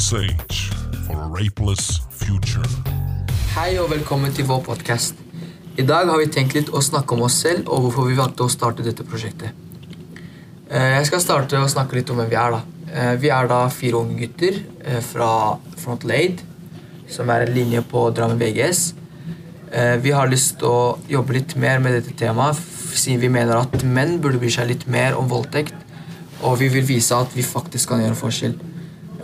Visage for a rapeless future. Hei og velkommen til vår podkast. I dag har vi tenkt litt å snakke om oss selv og hvorfor vi valgte å starte dette prosjektet. Eh, Jeg skal starte å snakke litt om hvem vi er. da. Eh, Vi er da fire unge gutter eh, fra Frontal Aid, som er en linje på Drammen VGS. Vi har lyst til å jobbe litt mer med dette temaet, siden vi mener at menn burde bry seg litt mer om voldtekt, og vi vil vise at vi faktisk kan gjøre forskjell.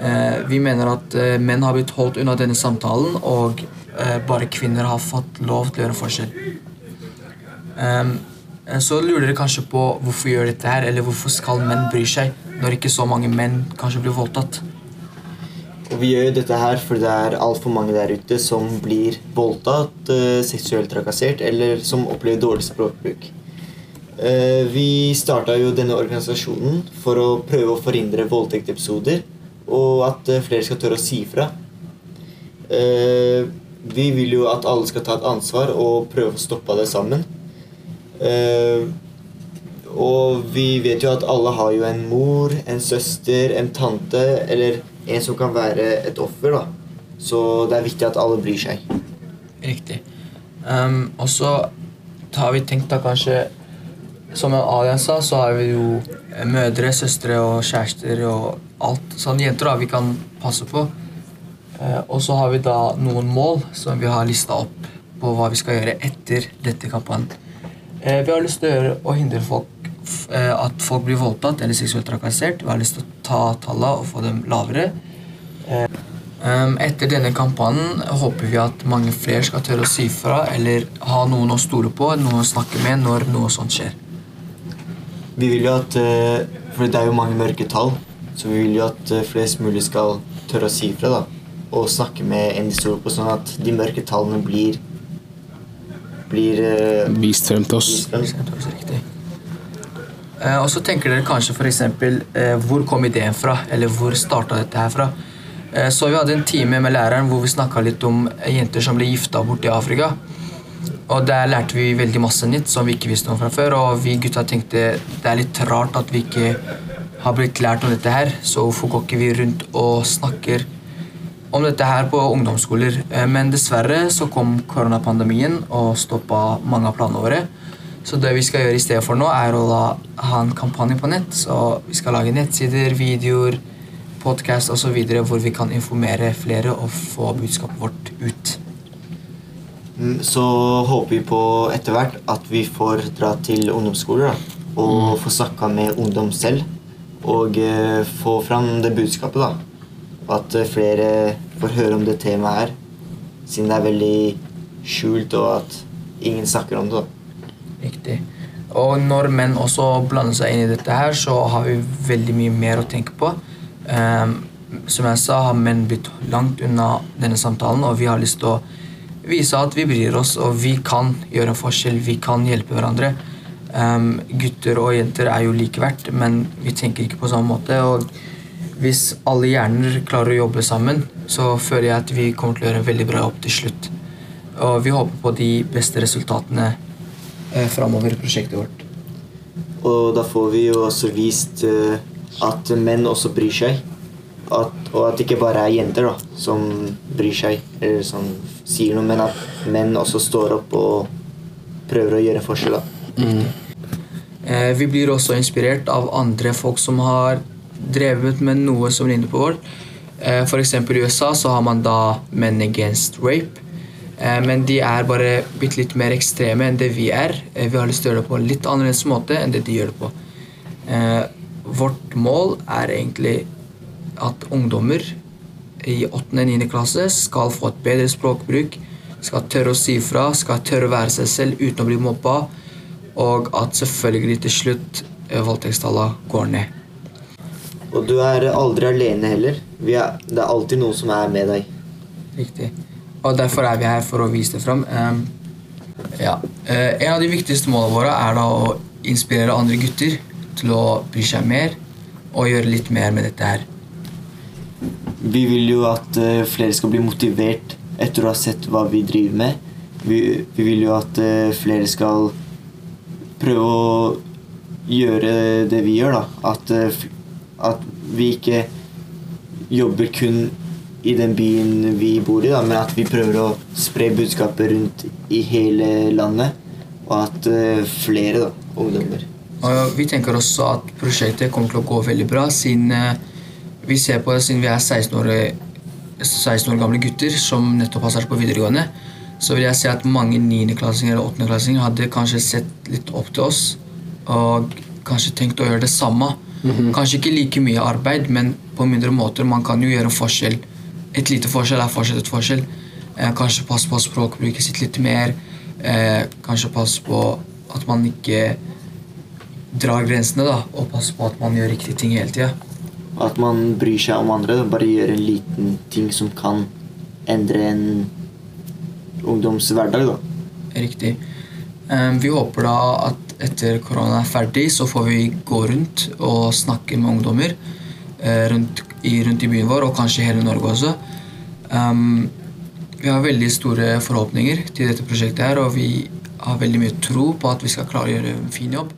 Eh, Vi mener at eh, menn har blitt holdt unna denne samtalen, og eh, bare kvinner har fått lov til å gjøre forskjell. Ehm, eh, Så lurer dere kanskje på hvorfor gjør dette her, eller hvorfor skal menn bry seg når ikke så mange menn kanskje blir voldtatt. Og vi gjør jo dette her fordi det er altfor mange der ute som blir voldtatt, seksuelt trakassert eller som opplever dårlig språkbruk. Vi starta jo denne organisasjonen for å prøve å forhindre voldtektepisoder, og at eh, flere skal tørre å si fra. Eh, Vi vil jo at alle skal ta et ansvar og prøve å stoppe det sammen. Eh, Og vi vet jo at alle har jo en mor, en søster, en tante eller en som kan være et offer. da. Så det er viktig at alle bryr seg. Riktig. Um, og så har vi tenkt da kanskje Som Adrian sa, så har vi jo mødre, søstre og kjærester og alt sånne jenter da vi kan passe på. Eh, og så har vi da noen mål som vi har lista opp på hva vi skal gjøre etter dette kampanjen. Eh, vi har lyst til å gjøre å hindre folk, eh, at folk blir voldtatt eller seksuelt trakassert. Vi har lyst til å ta tallene og få dem lavere. Um, Etter denne kampanjen håper vi at mange flere skal tørre å si fra eller ha noen å stole på, noen å snakke med når noe sånt skjer. Vi vil jo at eh, For det er jo mange mørke tall, så vi vil jo at eh, flest mulig skal tørre å si fra. da. Og snakke med en de stoler på, sånn at de mørke tallene blir blir uh, Vist frem til oss. vist frem. Hvis jeg riktig. Eh, og så tenker dere kanskje f.eks. uh, hvor kom ideen fra, eller hvor starta dette her fra? Uh, så vi hadde en time med læreren hvor vi snakka litt om jenter som ble gifta bort i Afrika. Og der lærte vi veldig masse nytt som vi ikke visste om fra før. Og vi gutta tenkte det er litt rart at vi ikke har blitt lært om dette her, så hvorfor går ikke vi rundt og snakker om dette her på ungdomsskoler. Eh, Men dessverre så kom koronapandemien og stoppa mange av planene våre. Så det vi skal gjøre i stedet for nå, er å da ha en kampanje på nett. Så vi skal lage nettsider, videoer, podkast osv. hvor vi kan informere flere og få budskapet vårt ut. Mm, Så håper vi på etter hvert at vi får dra til ungdomsskoler da, og få snakka med ungdom selv. Og eh, få fram det budskapet. da. At eh, flere får høre om det temaet her. Siden det er veldig skjult, og at ingen snakker om det. da. Riktig. Og når menn også blander seg inn i dette her, så har vi veldig mye mer å tenke på. Um, som jeg sa, har menn blitt langt unna denne samtalen, og vi har lyst til å vise at vi bryr oss, og vi kan gjøre en forskjell. Vi kan hjelpe hverandre. Ehm, gutter og jenter er jo like verdt, men vi tenker ikke på samme måte. og hvis alle hjerner klarer å jobbe sammen, så føler jeg at vi kommer til å gjøre en veldig bra jobb til slutt. Og vi håper på de beste resultatene eh, framover i prosjektet vårt. Og da får vi jo også vist eh, at menn også bryr seg. At, og at det ikke bare er jenter da, som bryr seg, eller som sier noe, men at menn også står opp og prøver å gjøre en forskjell. da. Eh, vi blir også inspirert av andre folk som har drevet med noe som ligner på vårt. F.eks. for eksempel i USA så har man da Men Against Rape. Eh, men de er bare bitte litt mer ekstreme enn det vi er. Eh, vi har lyst til å gjøre det på en litt annerledes måte enn det de gjør det på. Eh, vårt mål er egentlig at ungdommer i 8. og 9. klasse skal få et bedre språkbruk, skal tørre å si fra, skal tørre å være seg selv uten å bli mobba, og at selvfølgelig til slutt eh, voldtektstallene går ned. Og du er aldri alene heller. Vi er, det er alltid noen som er med deg. Riktig. Og derfor er vi her for å vise det fram. Um, ja. uh, en av de viktigste målene våre er da å inspirere andre gutter til å bry seg mer og gjøre litt mer med dette her. Vi vil jo at uh, flere skal bli motivert etter å ha sett hva vi driver med. Vi, vi vil jo at uh, flere skal prøve å gjøre det vi gjør, da. At, eh, at vi ikke jobber kun i den byen vi bor i, da, men at vi prøver å spre budskapet rundt i hele landet. Og at eh, flere da, ungdommer vi tenker også at prosjektet kommer til å gå veldig bra, siden eh, vi ser på det siden vi er 16 år, 16 år gamle gutter som nettopp har startet på videregående. Så vil jeg si at mange 9.-klassinger eller 8.-klassinger hadde kanskje sett litt opp til oss og kanskje tenkt å gjøre det samme. Kanskje ikke like mye arbeid, men på mindre måter. Man kan jo gjøre en forskjell. Et lite forskjell er fortsatt et forskjell. Eh, kanskje passe på språkbruket sitt litt mer. Eh, kanskje passe på at man ikke drar grensene, da, og passe på at man gjør riktige ting hele tida. At man bryr seg om andre. Bare gjør en liten ting som kan endre en ungdoms hverdag. da. Riktig. Um, vi håper da at etter korona er ferdig, så får vi gå rundt og snakke med ungdommer uh, rundt i, rundt i byen vår, og kanskje hele Norge også. Um, vi har veldig store forhåpninger til dette prosjektet, her, og vi har veldig mye tro på at vi skal klare å gjøre en fin jobb.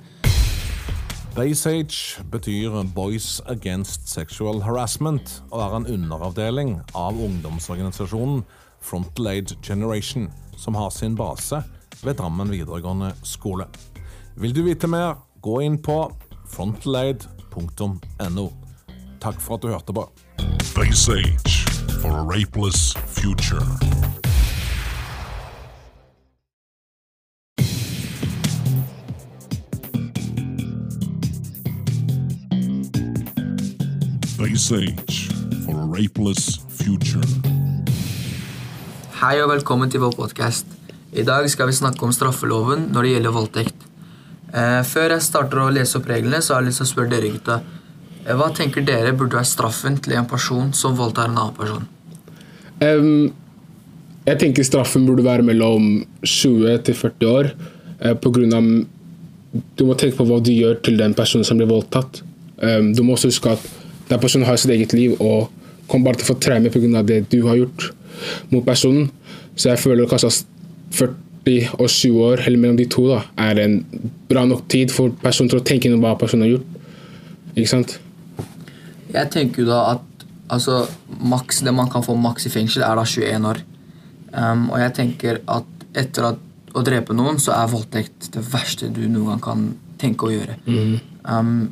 Baysage betyr Boys Against Sexual Harassment og er en underavdeling av ungdomsorganisasjonen Frontlaid Generation, som har sin base ved Drammen videregående skole. Vil du vite mer, gå inn på frontlaid.no. Takk for at du hørte på. Base Age for a rapeless future. Face Age for a rapeless future. Hei og velkommen til vår podkast. I dag skal vi snakke om straffeloven når det gjelder voldtekt. Eh, før jeg starter å lese opp reglene, så har jeg lyst til å spørre dere gutta. Eh, hva tenker dere burde være straffen til en person som voldtar en annen person? Um, jeg tenker straffen burde være mellom 20 til 40 år. eh, på grunn av Du må tenke på hva du gjør til den personen som blir voldtatt. Um, du må også huske at den personen har sitt eget liv og kommer bare til å få traume pga. det du har gjort mot personen. Så jeg føler kanskje at 40 og 20 år, eller mellom de to, da, er en bra nok tid for personen til å tenke gjennom hva personen har gjort. Ikke sant? Jeg tenker jo da at altså, maks, det man kan få maks i fengsel, er da 21 år. Um, og jeg tenker at etter at, å drepe noen, så er voldtekt det verste du noen gang kan tenke å gjøre. Um,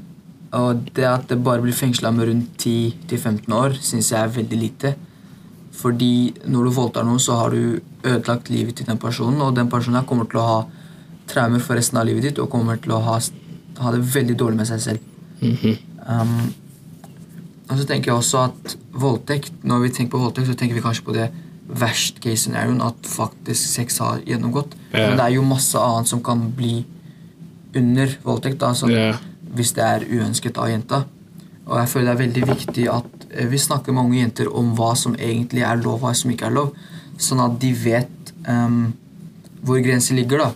og det at det bare blir fengsla med rundt 10-15 år, syns jeg er veldig lite. Fordi når du voldtar noen, så har du ødelagt livet til den personen, og den personen kommer til å ha traumer for resten av livet ditt og kommer til å ha, ha det veldig dårlig med seg selv. um, og så tenker jeg også at voldtekt Når vi tenker på voldtekt, så tenker vi kanskje på det verst case scenarioen, at faktisk sex har gjennomgått. Yeah. Men det er jo masse annet som kan bli under voldtekt. da, sånn, Ja. Hvis det er uønsket av jenta. Og jeg føler det er veldig viktig at eh, vi snakker med unge jenter om hva som egentlig er lov, og hva som ikke er lov. Sånn at de vet um, hvor grensen ligger. da.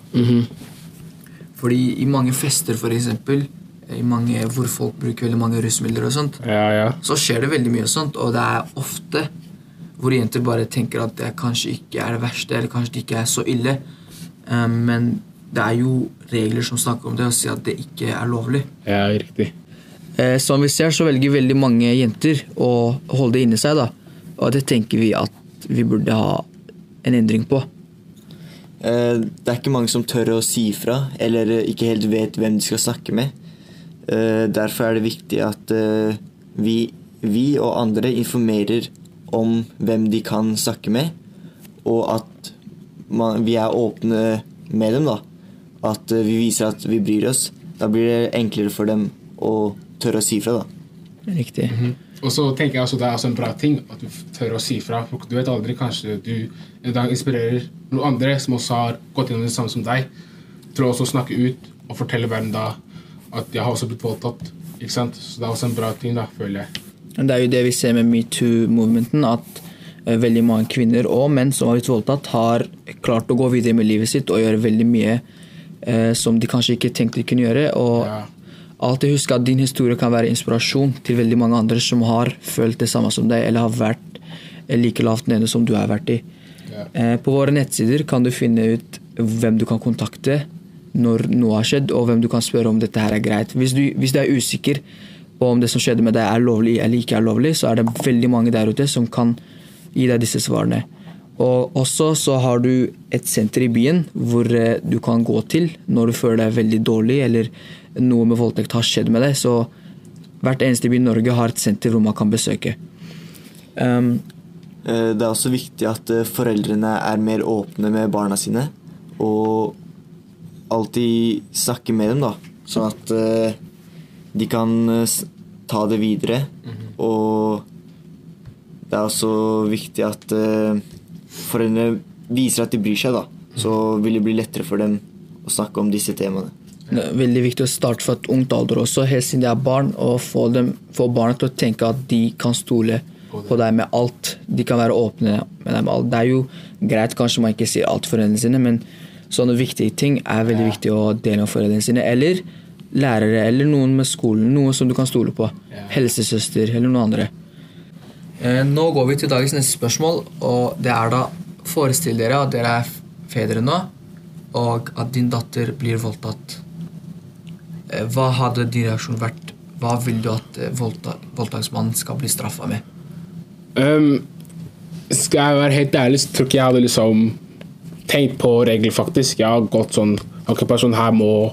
Fordi i mange fester, for eksempel, i mange, hvor folk bruker veldig mange rusmidler, og sånt, Ja, ja. så skjer det veldig mye sånt. Og det er ofte hvor jenter bare tenker at det kanskje ikke er det verste, eller kanskje det ikke er så ille. Um, men det er jo regler som snakker om det, og sier at det ikke er lovlig. Ja, riktig. Eh, som vi ser, så velger veldig mange jenter å holde det inni seg. da. Og det tenker vi at vi burde ha en endring på. Eh, Det er ikke mange som tør å si fra, eller eh, ikke helt vet hvem de skal snakke med. Eh, Derfor er det viktig at eh, vi, vi og andre informerer om hvem de kan snakke med, og at man, vi er åpne med dem. da. At eh, vi viser at vi bryr oss. Da blir det enklere for dem å tørre å si fra, da. Riktig. Og så tenker jeg også det er også en bra ting at du tør å si fra. For du vet aldri, kanskje du en dag inspirerer noen andre som også har gått gjennom det samme som deg, til å snakke ut og fortelle verden da at jeg har også blitt voldtatt. Ikke sant? Så det er også en bra ting, da, føler jeg. Det er jo det vi ser med metoo-movementen, at eh, veldig mange kvinner og menn som har blitt voldtatt, har klart å gå videre med livet sitt og gjøre veldig mye eh, som de kanskje ikke tenkte de kunne gjøre. Og Ja. alltid husk at din historie kan være inspirasjon til veldig mange andre som har følt det samme som deg, eller har vært eh, like lavt nede som du har vært i. Ja. Eh, På våre nettsider kan du finne ut hvem du kan kontakte når noe har skjedd, og hvem du kan spørre om dette her er greit. Hvis du, hvis du er usikker på om det som skjedde med deg er lovlig eller ikke er lovlig, så er det veldig mange der ute som kan gi deg disse svarene. Og også så har du et senter i byen hvor eh, du kan gå til når du føler deg veldig dårlig eller noe med voldtekt har skjedd med deg. Så hvert eneste by i Norge har et senter hvor man kan besøke. Um, Eh, Det er også viktig at eh, foreldrene er mer åpne med barna sine. Og alltid snakke med dem, da. Sånn at de kan ta det videre. Og det er også viktig at foreldrene viser at de bryr seg, da. Så vil det bli lettere for dem å snakke om disse temaene. Det er veldig viktig å starte fra et ungt alder også, helt siden de er barn, og få, dem, få barna til å tenke at de kan stole på deg med alt. De kan være åpne med deg med alt. Det er jo greit, kanskje man ikke sier alt til foreldrene sine, men sånne viktige ting er veldig viktig å dele med foreldrene sine. Eller lærere, eller noen med skolen. Noen som du kan stole på. Helsesøster, eller noen andre. Eh, Nå går vi til dagens neste spørsmål, og det er da Forestill dere at dere er fedre nå, og at din datter blir voldtatt. Eh, Hva hadde din reaksjon vært? Hva vil du at voldtaksmannen skal bli straffa med? Um, skal jeg være helt ærlig, så tror ikke jeg hadde liksom tenkt på regler, faktisk. Jeg har gått sånn Ok, personen her må,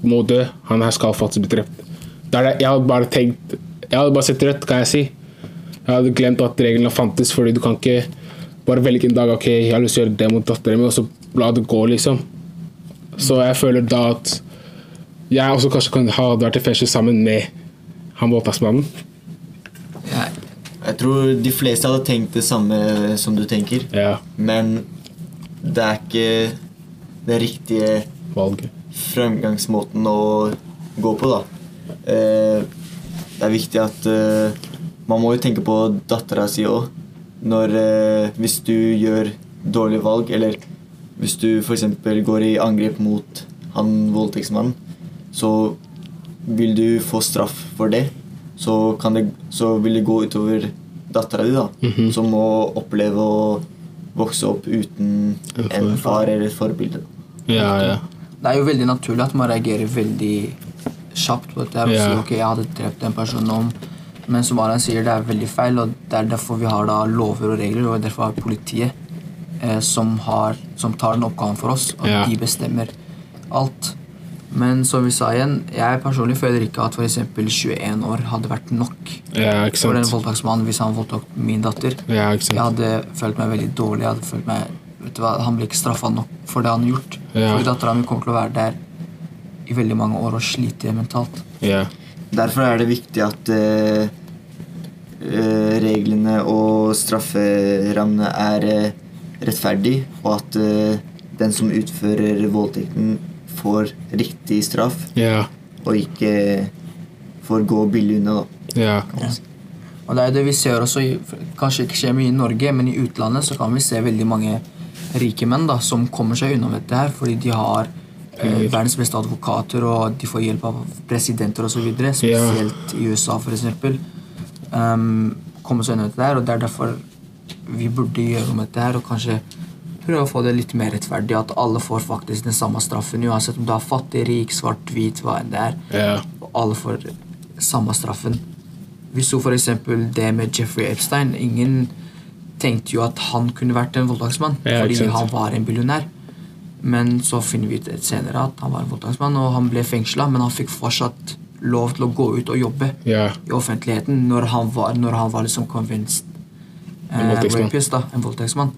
må dø. Han her skal faktisk bli drept. Jeg hadde bare tenkt Jeg hadde bare sett rødt, kan jeg si. Jeg hadde glemt at reglene fantes, fordi du kan ikke bare velge en dag Ok, jeg har lyst til å gjøre det mot datteren min, og så la det gå, liksom. Så jeg føler da at jeg også kanskje kan ha vært i fengsel sammen med han voldtektsmannen. Jeg, Jeg tror de fleste hadde tenkt det samme som du tenker. Ja, Men det er ikke den riktige valget. fremgangsmåten å gå på, da. Eh, det er viktig at eh, Man må jo tenke på dattera si òg. Når eh, Hvis du gjør dårlige valg, eller hvis du f.eks. går i angrep mot han voldtektsmannen, så vil du få straff for det. Så, kan det, så vil det gå utover dattera di, da. Som må oppleve å vokse opp uten En far. far eller et forbilde. Ja, ja. det er jo veldig naturlig at man reagerer veldig kjapt på dette og Ja. sier ok, jeg hadde drept den personen om Men som Aran sier, det er veldig feil, og det er derfor vi har da lover og regler, og derfor har politiet eh, som, har, som tar den oppgaven for oss, og Ja. de bestemmer alt. Men som vi sa igjen, jeg personlig føler ikke at f.eks. 21 år hadde vært nok Ja, for en voldtektsmann hvis han voldtok min datter. Ja, Jeg hadde følt meg veldig dårlig. Jeg hadde følt meg, vet du hva, Han blir ikke straffa nok for det han har gjort. Ja. Fordi dattera mi kommer til å være der i veldig mange år og slite mentalt. Ja. Derfor er det viktig at eh, eh, reglene og strafferammene er eh, rettferdig, og at eh, den som utfører voldtekten, får riktig straff, Yeah. og ikke får gå billig unna. da. Ja. Og det er det vi ser også, kanskje ikke skjer mye i Norge, men i utlandet så kan vi se veldig mange rike menn da, som kommer seg unna med dette her, fordi de har eh, verdens beste advokater, og de får hjelp av presidenter osv., spesielt i USA f.eks. Um, komme seg unna dette her, og det er derfor vi burde gjøre med dette her, og kanskje prøve å få det litt mer rettferdig, at alle får faktisk den samme straffen, uansett om du er fattig, rik, svart, hvit, hva enn det er. Yeah. Og alle får samme straffen. Vi så f.eks. det med Jeffrey Epstein. Ingen tenkte jo at han kunne vært en voldtektsmann, yeah, fordi han var en billionær. Men så finner vi ut senere at han var en voldtektsmann, og han ble fengsla, men han fikk fortsatt lov til å gå ut og jobbe yeah. i offentligheten når han var, når han var liksom convinced En eh, voldtektsmann. rapist, da, en voldtektsmann.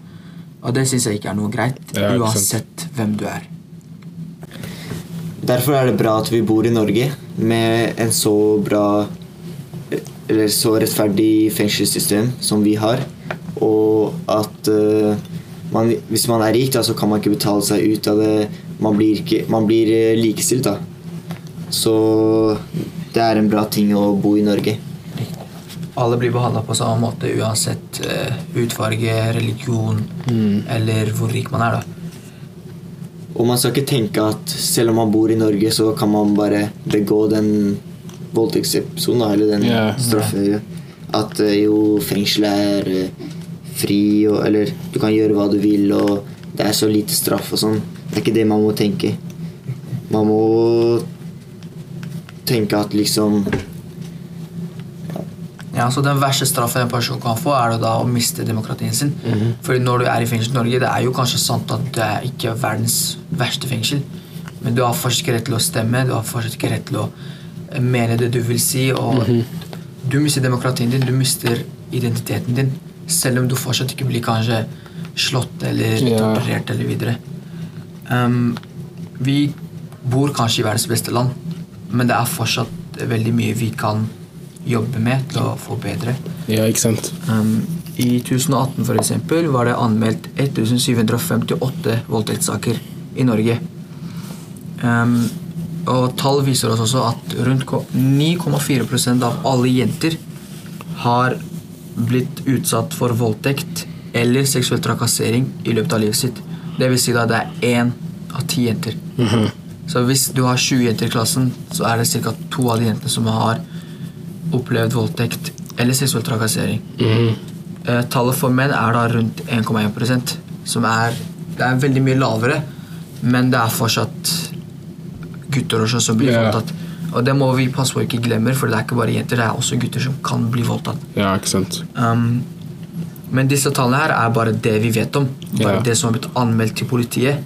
Og det syns jeg ikke er noe greit, Ja, uansett hvem du er. Derfor er det bra at vi bor i Norge med en så bra eller så rettferdig fengselssystem som vi har. Og at eh, man, hvis man er rik, da, så kan man ikke betale seg ut av det. Man blir, ikke, man blir eh, likestilt, da. Så det er en bra ting å bo i Norge. Alle blir behandla på samme måte uansett utfarge, religion religion eller hvor rik man er. da. Og man skal ikke tenke at selv om man bor i Norge, så kan man bare begå den voldtektsepisoden, eller den Ja. straffe... At eh, jo, fengselet er eh, fri, og Eller du kan gjøre hva du vil, og det er så lite straff og sånn. Det er ikke det man må tenke. Man må tenke at liksom Ja, så Den verste straffen en person kan få, er da å miste demokratien sin. Fordi når du er i fengsel i Norge, det er jo kanskje sant at det er ikke verdens verste fengsel, men du har fortsatt ikke rett til å stemme, du har fortsatt ikke rett til å eh, mene det du vil si, og du mister demokratien din, du mister identiteten din, selv om du fortsatt ikke blir kanskje slått eller Ja. torturert eller videre. Um, vi bor kanskje i verdens beste land, men det er fortsatt veldig mye vi kan jobbe med til å få bedre. Ja, ikke sant. Um, I 2018 for eksempel, var det anmeldt 1758 voldtektssaker i Norge. Um, og tall viser oss også at rundt 9,4% av alle jenter har blitt utsatt for voldtekt eller seksuell trakassering i løpet av livet sitt. Det vil si da det er én av ti jenter. Så hvis du har 20 jenter i klassen, så er det ca. to av de jentene som har opplevd voldtekt eller seksuell trakassering. Eh, tallet for menn er da rundt 1,1% som er Det er veldig mye lavere, men det er fortsatt gutter også som blir yeah. voldtatt. Og det må vi passe på ikke glemmer, for det er ikke bare jenter, det er også gutter som kan bli voldtatt. Ja, ikke sant. Um, men disse tallene her er bare det vi vet om. Bare Ja. det som har blitt anmeldt til politiet.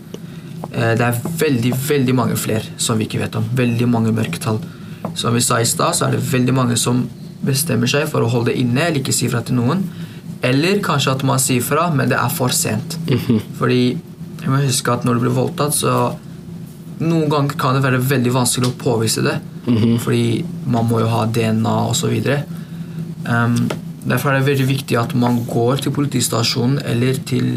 Uh, det er veldig veldig mange flere som vi ikke vet om. Veldig mange mørketall. Som vi sa i stad, så er det veldig mange som bestemmer seg for å holde det inne eller ikke si fra til noen. Eller kanskje at man sier fra, men det er for sent. Fordi jeg må huske at når du blir voldtatt, så noen ganger kan det være veldig vanskelig å påvise det. Fordi man må jo ha DNA osv. Um, derfor er det veldig viktig at man går til politistasjonen eller til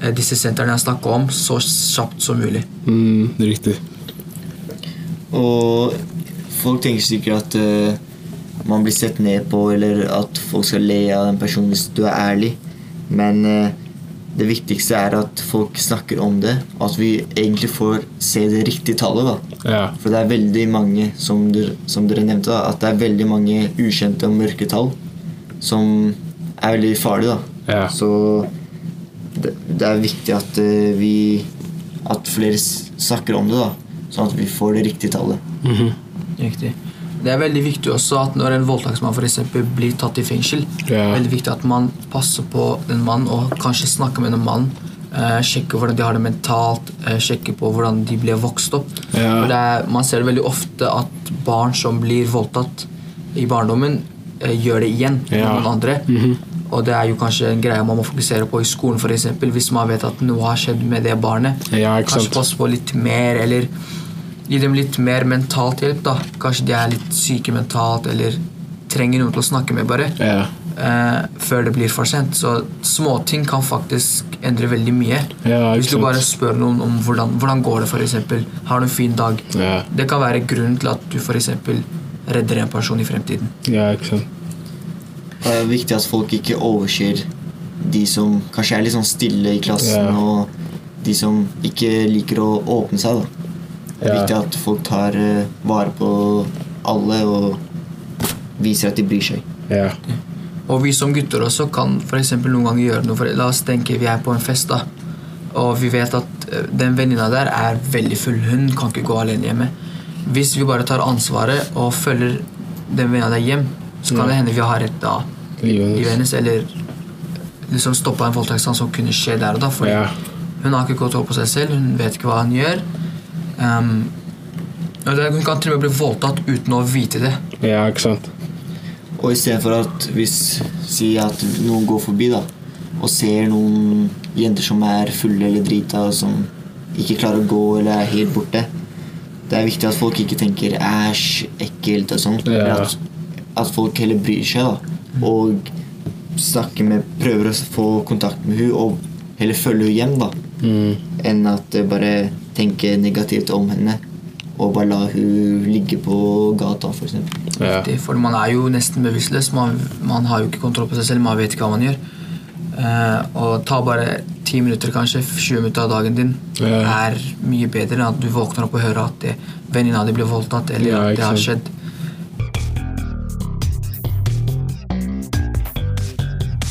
eh, disse sentrene jeg snakker om, så kjapt som mulig. Mm, riktig. Og folk tenker sikkert at uh, man blir sett ned på, eller at folk skal le av en person hvis du er ærlig. Men eh, det viktigste er at folk snakker om det, og at vi egentlig får se det riktige tallet. da. Ja. For det er veldig mange, som dere, som dere nevnte, da, at det er veldig mange ukjente og mørke tall som er veldig farlige. da. Ja. Så det, det er viktig at eh, vi At flere snakker om det, da. Sånn at vi får det riktige tallet. Riktig. Det er veldig viktig også at når en voldtektsmann for eksempel blir tatt i fengsel, Ja. veldig viktig at man passer på den mannen og kanskje snakker med den mannen. Eh, sjekker hvordan de har det mentalt, eh, sjekker på hvordan de ble vokst opp. Det er, man ser veldig ofte at barn som blir voldtatt i barndommen, eh, gjør det igjen med noen andre. Og det er jo kanskje en greie man må fokusere på i skolen, eksempel, hvis man vet at noe har skjedd med det barnet. Ja, kanskje passe på litt mer, eller gi dem litt mer mentalt hjelp. da. Kanskje de er litt syke mentalt, eller trenger noen til å snakke med, bare. Ja. Eh, før det blir for sent. Så småting kan faktisk endre veldig mye. Ja, Hvis du bare spør noen om hvordan, hvordan går det eksempel. Har du en fin dag? Ja. Det kan være grunnen til at du for eksempel redder en person i fremtiden. ja, ikke sant. Det er viktig at folk ikke overser de som kanskje er litt sånn stille i klassen, Ja. og de som ikke liker å åpne seg. da. Det er viktig at folk tar eh, vare på alle og viser at de bryr seg. Ja. Og vi som gutter også kan for noen ganger gjøre noe. For la oss tenke vi er på en fest, da. Og vi vet at eh, den venninna der er veldig full. Hun kan ikke gå alene hjemme. Hvis vi bare tar ansvaret og følger den venninna der hjem, så kan det hende vi har redda da livet hennes. Eller liksom stoppa en voldtektssak som kunne skje der og da. For Ja. hun har ikke kontroll på seg selv. Hun vet ikke hva hun gjør. Um, det, hun kan til og med bli voldtatt uten å vite det. Ja, ikke sant. Og istedenfor at hvis Si at noen går forbi da og ser noen jenter som er fulle eller drita, og som ikke klarer å gå eller er helt borte Det er viktig at folk ikke tenker 'æsj, ekkelt' og sånt. Ja. At, at folk heller bryr seg da og snakker med prøver å få kontakt med hun og heller følge hun hjem, da. Mm. Enn at det bare tenke negativt om henne og bare la hun ligge på gata, f.eks. Ja. riktig, For man er jo nesten bevisstløs. Man, man har jo ikke kontroll på seg selv. Man vet ikke hva man gjør. Eh, og ta bare 10 minutter, kanskje 20 minutter av dagen din Ja. er mye bedre enn at du våkner opp og hører at det- venninna di ble voldtatt, eller Ja, at det har skjedd.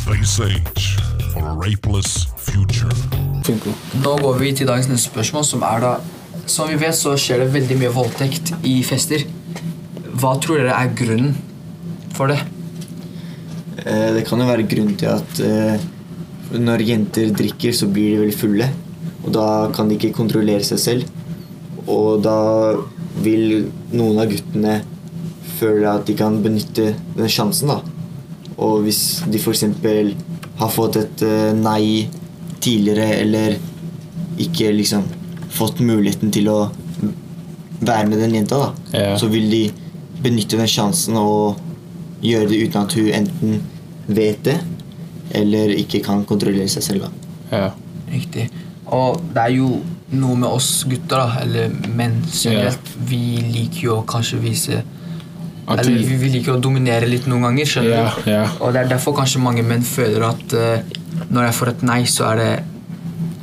Face Age for a rapeless future. Funker. Nå går vi til dagens neste spørsmål, som er da Som vi vet, så skjer det veldig mye voldtekt i fester. Hva tror dere er grunnen for det? Eh, det kan jo være grunn til at eh, når jenter drikker, så blir de veldig fulle. Og da kan de ikke kontrollere seg selv. Og da vil noen av guttene føle at de kan benytte den sjansen, da. Og hvis de f.eks. har fått et eh, nei tidligere, eller ikke liksom fått muligheten til å være med den jenta, da, yeah. så vil de benytte den sjansen og gjøre det uten at hun enten vet det, eller ikke kan kontrollere seg selv. da. Yeah. Riktig. Og det er jo noe med oss gutter, da, eller menn generelt. Vi liker jo å kanskje vise At Eller vi, vi liker å dominere litt noen ganger, skjønner du? yeah. Og det er derfor kanskje mange menn føler at eh, når jeg får et nei, så er det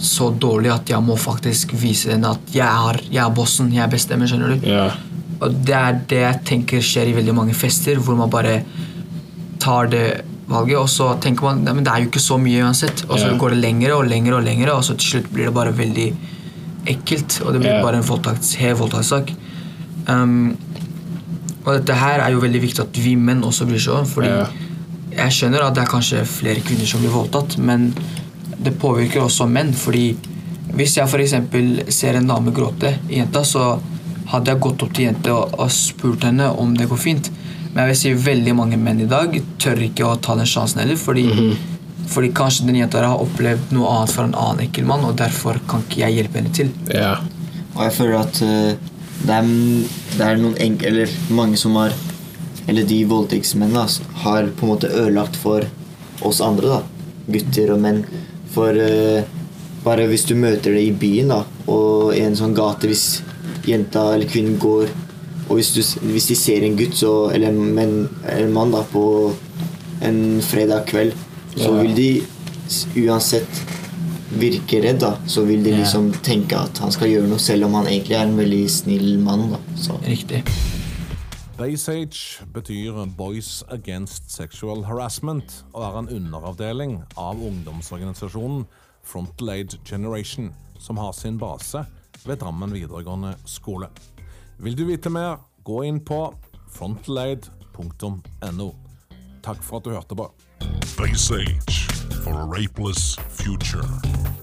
så dårlig at jeg må faktisk vise den at jeg er, jeg er bossen, jeg bestemmer, skjønner du? Ja. Og det er det jeg tenker skjer i veldig mange fester, hvor man bare tar det valget, og så tenker man at men det er jo ikke så mye uansett. Og så Ja. går det lengre og lengre, og lengre, og så til slutt blir det bare veldig ekkelt. Og det blir Ja. bare en voldtakts, hel voldtektssak. Um, og dette her er jo veldig viktig at vi menn også seg om, fordi. Jeg skjønner at det er kanskje flere kvinner som blir voldtatt, men det påvirker også menn, fordi hvis jeg f.eks. ser en dame gråte i jenta, så hadde jeg gått opp til jenta og, spurt henne om det går fint. Men jeg vil si veldig mange menn i dag tør ikke å ta den sjansen heller, fordi, fordi kanskje den jenta har opplevd noe annet fra en annen ekkel mann, og derfor kan ikke jeg hjelpe henne til. Ja. Og jeg føler at uh, det, er, det er noen enk eller mange som har Eller de voldtektsmennene har på en måte ødelagt for oss andre, da. Gutter og menn. For uh, bare hvis du møter det i byen, da, og i en sånn gate hvis jenta eller kvinnen går Og hvis, du, hvis de ser en gutt så, eller en, en mann da, på en fredag kveld, så vil de uansett virke redd, da, så vil de liksom tenke at han skal gjøre noe, selv om han egentlig er en veldig snill mann. da. Så. Riktig. Baysage betyr Boys Against Sexual Harassment og er en underavdeling av ungdomsorganisasjonen Frontal Aid Generation, som har sin base ved Drammen videregående skole. Vil du vite mer, gå inn på frontalaid.no. Takk for at du hørte på. Face Age for a rapeless future.